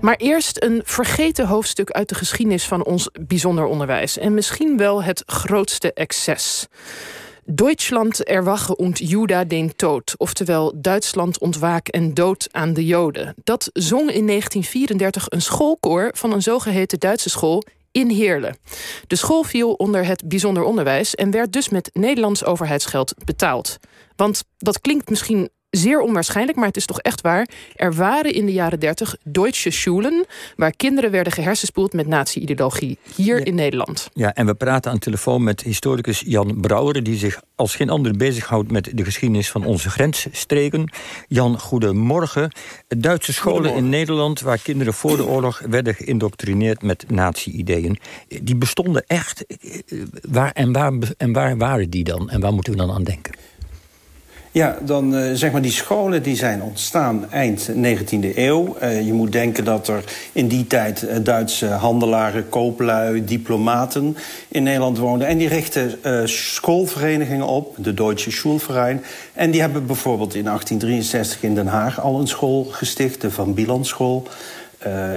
Maar eerst een vergeten hoofdstuk uit de geschiedenis van ons bijzonder onderwijs. En misschien wel het grootste excess. Deutschland erwache und Juda den Tod. Oftewel Duitsland ontwaak en dood aan de Joden. Dat zong in 1934 een schoolkoor van een zogeheten Duitse school in Heerlen. De school viel onder het bijzonder onderwijs en werd dus met Nederlands overheidsgeld betaald. Want dat klinkt misschien zeer onwaarschijnlijk, maar het is toch echt waar. Er waren in de jaren 30 Deutsche Schulen... waar kinderen werden gehersenspoeld met nazi-ideologie. Hier in Nederland. Ja, en we praten aan de telefoon met historicus Jan Brouwer... die zich als geen ander bezighoudt met de geschiedenis van onze grensstreken. Jan, goedemorgen. Duitse scholen in Nederland... waar kinderen voor de oorlog werden geïndoctrineerd met nazi-ideeën... die bestonden echt. Waar, en, waar, en waar waren die dan? En waar moeten we dan aan denken? Ja, dan uh, zeg maar die scholen die zijn ontstaan eind 19e eeuw. Uh, je moet denken dat er in die tijd uh, Duitse handelaren, kooplui, diplomaten in Nederland woonden. En die richtten schoolverenigingen op, de Deutsche Schulverein. En die hebben bijvoorbeeld in 1863 in Den Haag al een school gesticht, de Van School.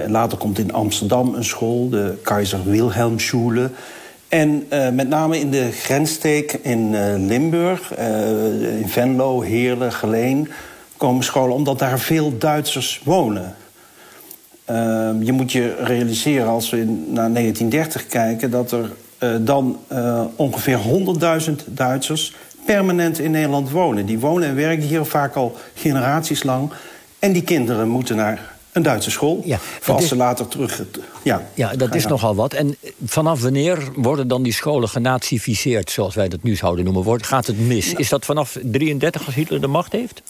later komt in Amsterdam een school, de Kaiser Wilhelm Schule. En uh, met name in de grenssteek in uh, Limburg, uh, in Venlo, Heerlen, Geleen... komen scholen omdat daar veel Duitsers wonen. Ehm, je moet je realiseren, als we naar 1930 kijken... dat er dan ongeveer 100.000 Duitsers permanent in Nederland wonen. Die wonen en werken hier vaak al generaties lang. En die kinderen moeten naar een Duitse school. Ja, voor als ze later terug... Ja, ja dat is nogal wat. En vanaf wanneer worden dan die scholen genazificeerd... zoals wij dat nu zouden noemen? Wordt, gaat het mis? Nou. is dat vanaf 33 als Hitler de macht heeft?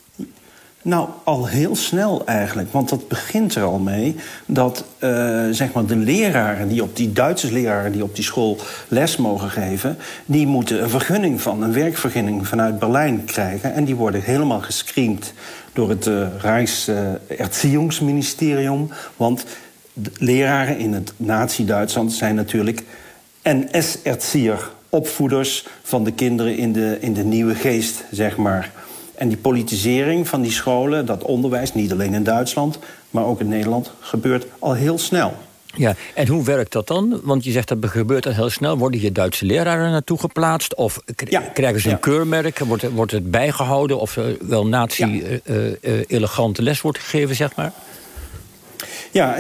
Nou, al heel snel eigenlijk. Want dat begint er al mee dat uh, zeg maar de leraren die op die Duitse leraren die op die school les mogen geven, die moeten een vergunning van, een werkvergunning vanuit Berlijn krijgen. En die worden helemaal gescreend door het uh. Want leraren in het Nazi-Duitsland zijn natuurlijk NS-erzieher, opvoeders van de kinderen in de, in de nieuwe geest, zeg maar. En die politisering van die scholen, dat onderwijs, niet alleen in Duitsland, maar ook in Nederland, gebeurt al heel snel. Ja, en hoe werkt dat dan? Want je zegt dat gebeurt dat heel snel. Worden hier Duitse leraren naartoe geplaatst? Of krijgen ze een keurmerk? Wordt, wordt het bijgehouden? Of er wel nazi-elegante uh, les wordt gegeven, zeg maar? Ja,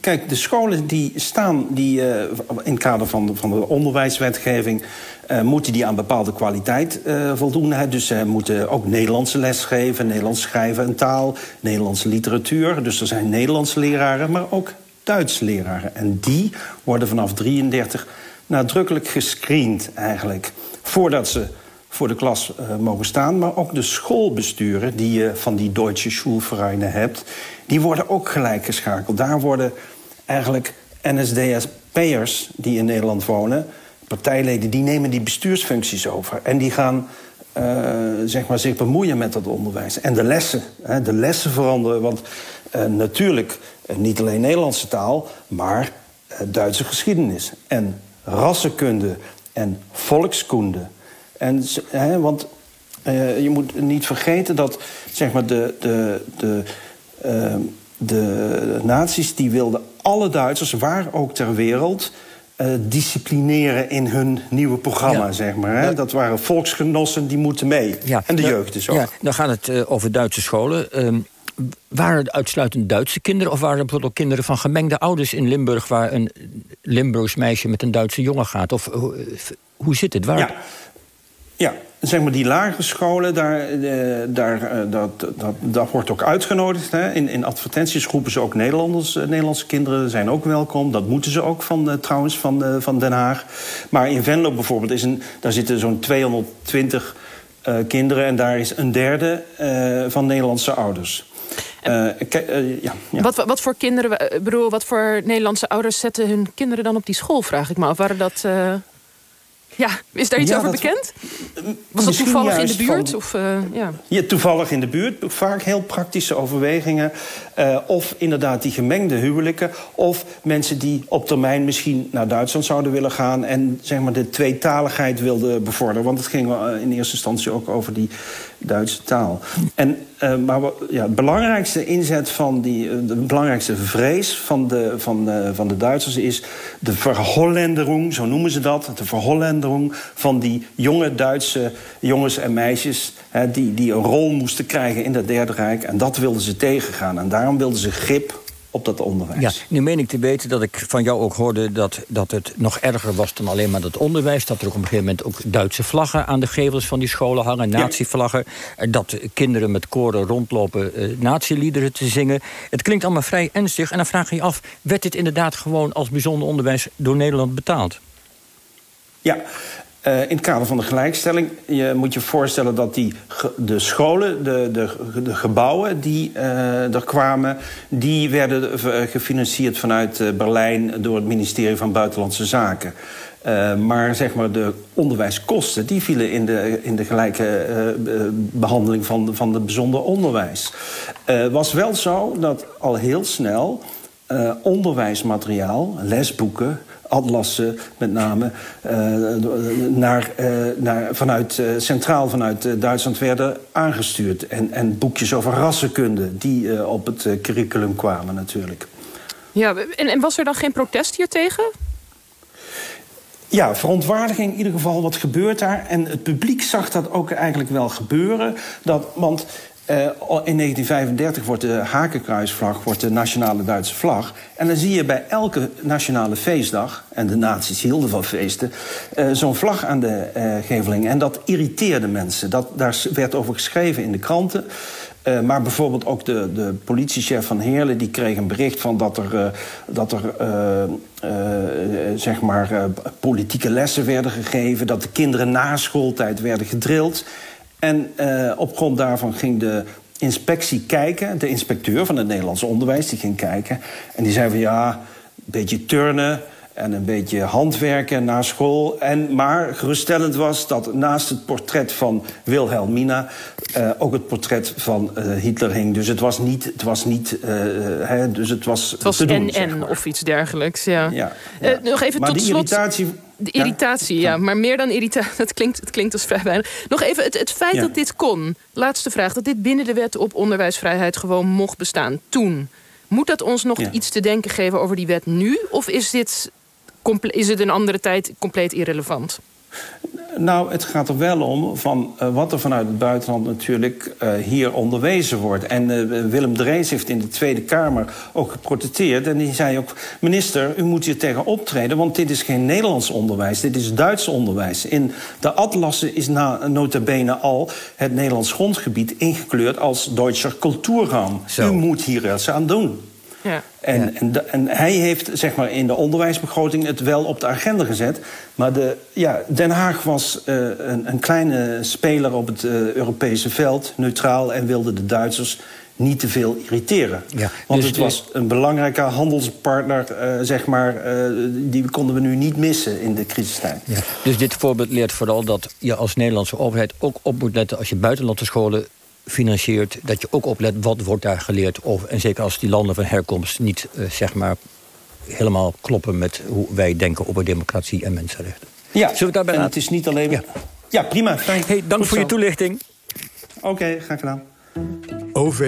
kijk, de scholen die staan die, uh, in het kader van de, van de onderwijswetgeving... Uh, moeten die aan bepaalde kwaliteit uh, voldoen. Hè. Dus ze moeten ook Nederlandse les geven, Nederlands schrijven en taal... Nederlandse literatuur. Dus er zijn Nederlandse leraren, maar ook Duitse leraren. En die worden vanaf 33 nadrukkelijk gescreend eigenlijk... voordat ze voor de klas mogen staan. Maar ook de schoolbesturen die je van die Deutsche Schulvereinen hebt... die worden ook gelijk geschakeld. Daar worden eigenlijk NSDSP'ers die in Nederland wonen... partijleden, die nemen die bestuursfuncties over. En die gaan uh, zeg maar zich bemoeien met dat onderwijs. En de lessen, hè, de lessen veranderen. Want uh, natuurlijk niet alleen Nederlandse taal... maar Duitse geschiedenis en rassenkunde en volkskunde... En, hè, want je moet niet vergeten dat zeg maar, de, de, de, uh, de nazi's die wilden alle Duitsers, waar ook ter wereld... Uh, disciplineren in hun nieuwe programma, zeg maar. Hè? Dat waren volksgenossen, die moeten mee. Ja. En de jeugd is ook. Ja, dan gaat het over Duitse scholen. Ehm, waren het uitsluitend Duitse kinderen... of waren er bijvoorbeeld ook kinderen van gemengde ouders in Limburg... waar een Limburgs meisje met een Duitse jongen gaat? Of hoe zit het? Waar... Ja. Ja, zeg maar die lagere scholen, daar, eh, daar, eh, dat, dat, dat wordt ook uitgenodigd. Hè. In, in advertenties roepen ze ook Nederlanders, eh, Nederlandse kinderen zijn ook welkom. Dat moeten ze ook van, trouwens van, van Den Haag. Maar in Venlo bijvoorbeeld, is een, daar zitten zo'n 220 kinderen... en daar is een derde van Nederlandse ouders. Uh, ja, ja. Wat, wat voor kinderen, bedoel, wat voor Nederlandse ouders zetten hun kinderen dan op die school, vraag ik me af. Waren dat ja, is daar iets over bekend? Was dat toevallig in de buurt? Of, uh, ja. ja. toevallig in de buurt. Vaak heel praktische overwegingen. Uh, of inderdaad die gemengde huwelijken. Of mensen die op termijn misschien naar Duitsland zouden willen gaan... en zeg maar de tweetaligheid wilden bevorderen. Want het ging in eerste instantie ook over die Duitse taal. En, uh, maar ja, het belangrijkste inzet van die, de belangrijkste vrees van de, van, van de Duitsers is de verhollenderung, zo noemen ze dat, de verhollenderung van die jonge Duitse jongens en meisjes hè, die, die een rol moesten krijgen in het Derde Rijk. En dat wilden ze tegengaan. En daarom wilden ze grip op dat onderwijs. Ja, nu meen ik te weten dat ik van jou ook hoorde dat, dat het nog erger was dan alleen maar dat onderwijs. Dat er ook op een gegeven moment ook Duitse vlaggen aan de gevels van die scholen hangen, nazi-vlaggen. Dat kinderen met koren rondlopen eh, nazi-liederen te zingen. Het klinkt allemaal vrij ernstig. En dan vraag je je af, werd dit inderdaad gewoon als bijzonder onderwijs door Nederland betaald? Ja, uh, in het kader van de gelijkstelling je moet je voorstellen dat die, de scholen, de, de, gebouwen die uh, er kwamen, die werden gefinancierd vanuit Berlijn door het ministerie van Buitenlandse Zaken. maar zeg maar de onderwijskosten die vielen in de, in de gelijke behandeling van, van het bijzonder onderwijs. Het was wel zo dat al heel snel onderwijsmateriaal, lesboeken, atlassen met name, uh, naar, uh, naar, vanuit, uh, centraal vanuit Duitsland werden aangestuurd. En, en boekjes over rassenkunde die op het curriculum kwamen natuurlijk. Ja, en, en was er dan geen protest hiertegen? Ja, verontwaardiging in ieder geval. Wat gebeurt daar? En het publiek zag dat ook eigenlijk wel gebeuren. Dat, want uh, in 1935 wordt de hakenkruisvlag wordt de nationale Duitse vlag. En dan zie je bij elke nationale feestdag, en de nazi's hielden van feesten, uh, zo'n vlag aan de uh, geveling. En dat irriteerde mensen. Dat, daar werd over geschreven in de kranten. Maar bijvoorbeeld ook de, de politiechef van Heerlen... die kreeg een bericht van dat er, dat er zeg maar, politieke lessen werden gegeven... dat de kinderen na schooltijd werden gedrild. En uh, op grond daarvan ging de inspectie kijken. De inspecteur van het Nederlands onderwijs die ging kijken. En die zei van ja, een beetje turnen en een beetje handwerken na school. En, maar geruststellend was dat naast het portret van Wilhelmina... Uh, ook het portret van uh, Hitler hing. Dus het was niet... Het was, niet, hè, dus het was, het was doen, en of iets dergelijks, ja. ja, ja. nog even maar tot die slot... irritatie... De irritatie, ja. ja. Maar meer dan irritatie, dat klinkt, dat klinkt als vrij weinig. Nog even het, het feit Ja. dat dit kon. Laatste vraag. Dat dit binnen de wet op onderwijsvrijheid gewoon mocht bestaan. Toen. Moet dat ons nog Ja. iets te denken geven over die wet nu? Of is dit is het een andere tijd compleet irrelevant? Nou, het gaat er wel om van uh, wat er vanuit het buitenland natuurlijk uh, hier onderwezen wordt. En uh, Willem Drees heeft in de Tweede Kamer ook geprotesteerd. En die zei ook, minister, u moet hier tegen optreden... want dit is geen Nederlands onderwijs, dit is Duits onderwijs. In de atlassen is na, nota bene al het Nederlands grondgebied ingekleurd... als Deutscher Kulturraum. Zo. U moet hier iets aan doen. Ja. En, Ja. en, de- en hij heeft zeg maar, in de onderwijsbegroting het wel op de agenda gezet. Maar de, ja, Den Haag was eh, een, een kleine speler op het eh, Europese veld, neutraal, en wilde de Duitsers niet te veel irriteren. Ja, Want dus het de- was een belangrijke handelspartner, eh, zeg maar, eh, die konden we nu niet missen in de crisistijd. Ja. Dus dit voorbeeld leert vooral dat je als Nederlandse overheid ook op moet letten als je buitenlandse scholen financiert, dat je ook oplet wat wordt daar geleerd over. En zeker als die landen van herkomst niet eh, zeg maar helemaal kloppen met hoe wij denken over democratie en mensenrechten. Ja, Zullen we daarbij en laten? het is niet alleen... Ja. Ja, prima. Fijn. Hey, dank Goed voor je toelichting. Oké, graag gedaan.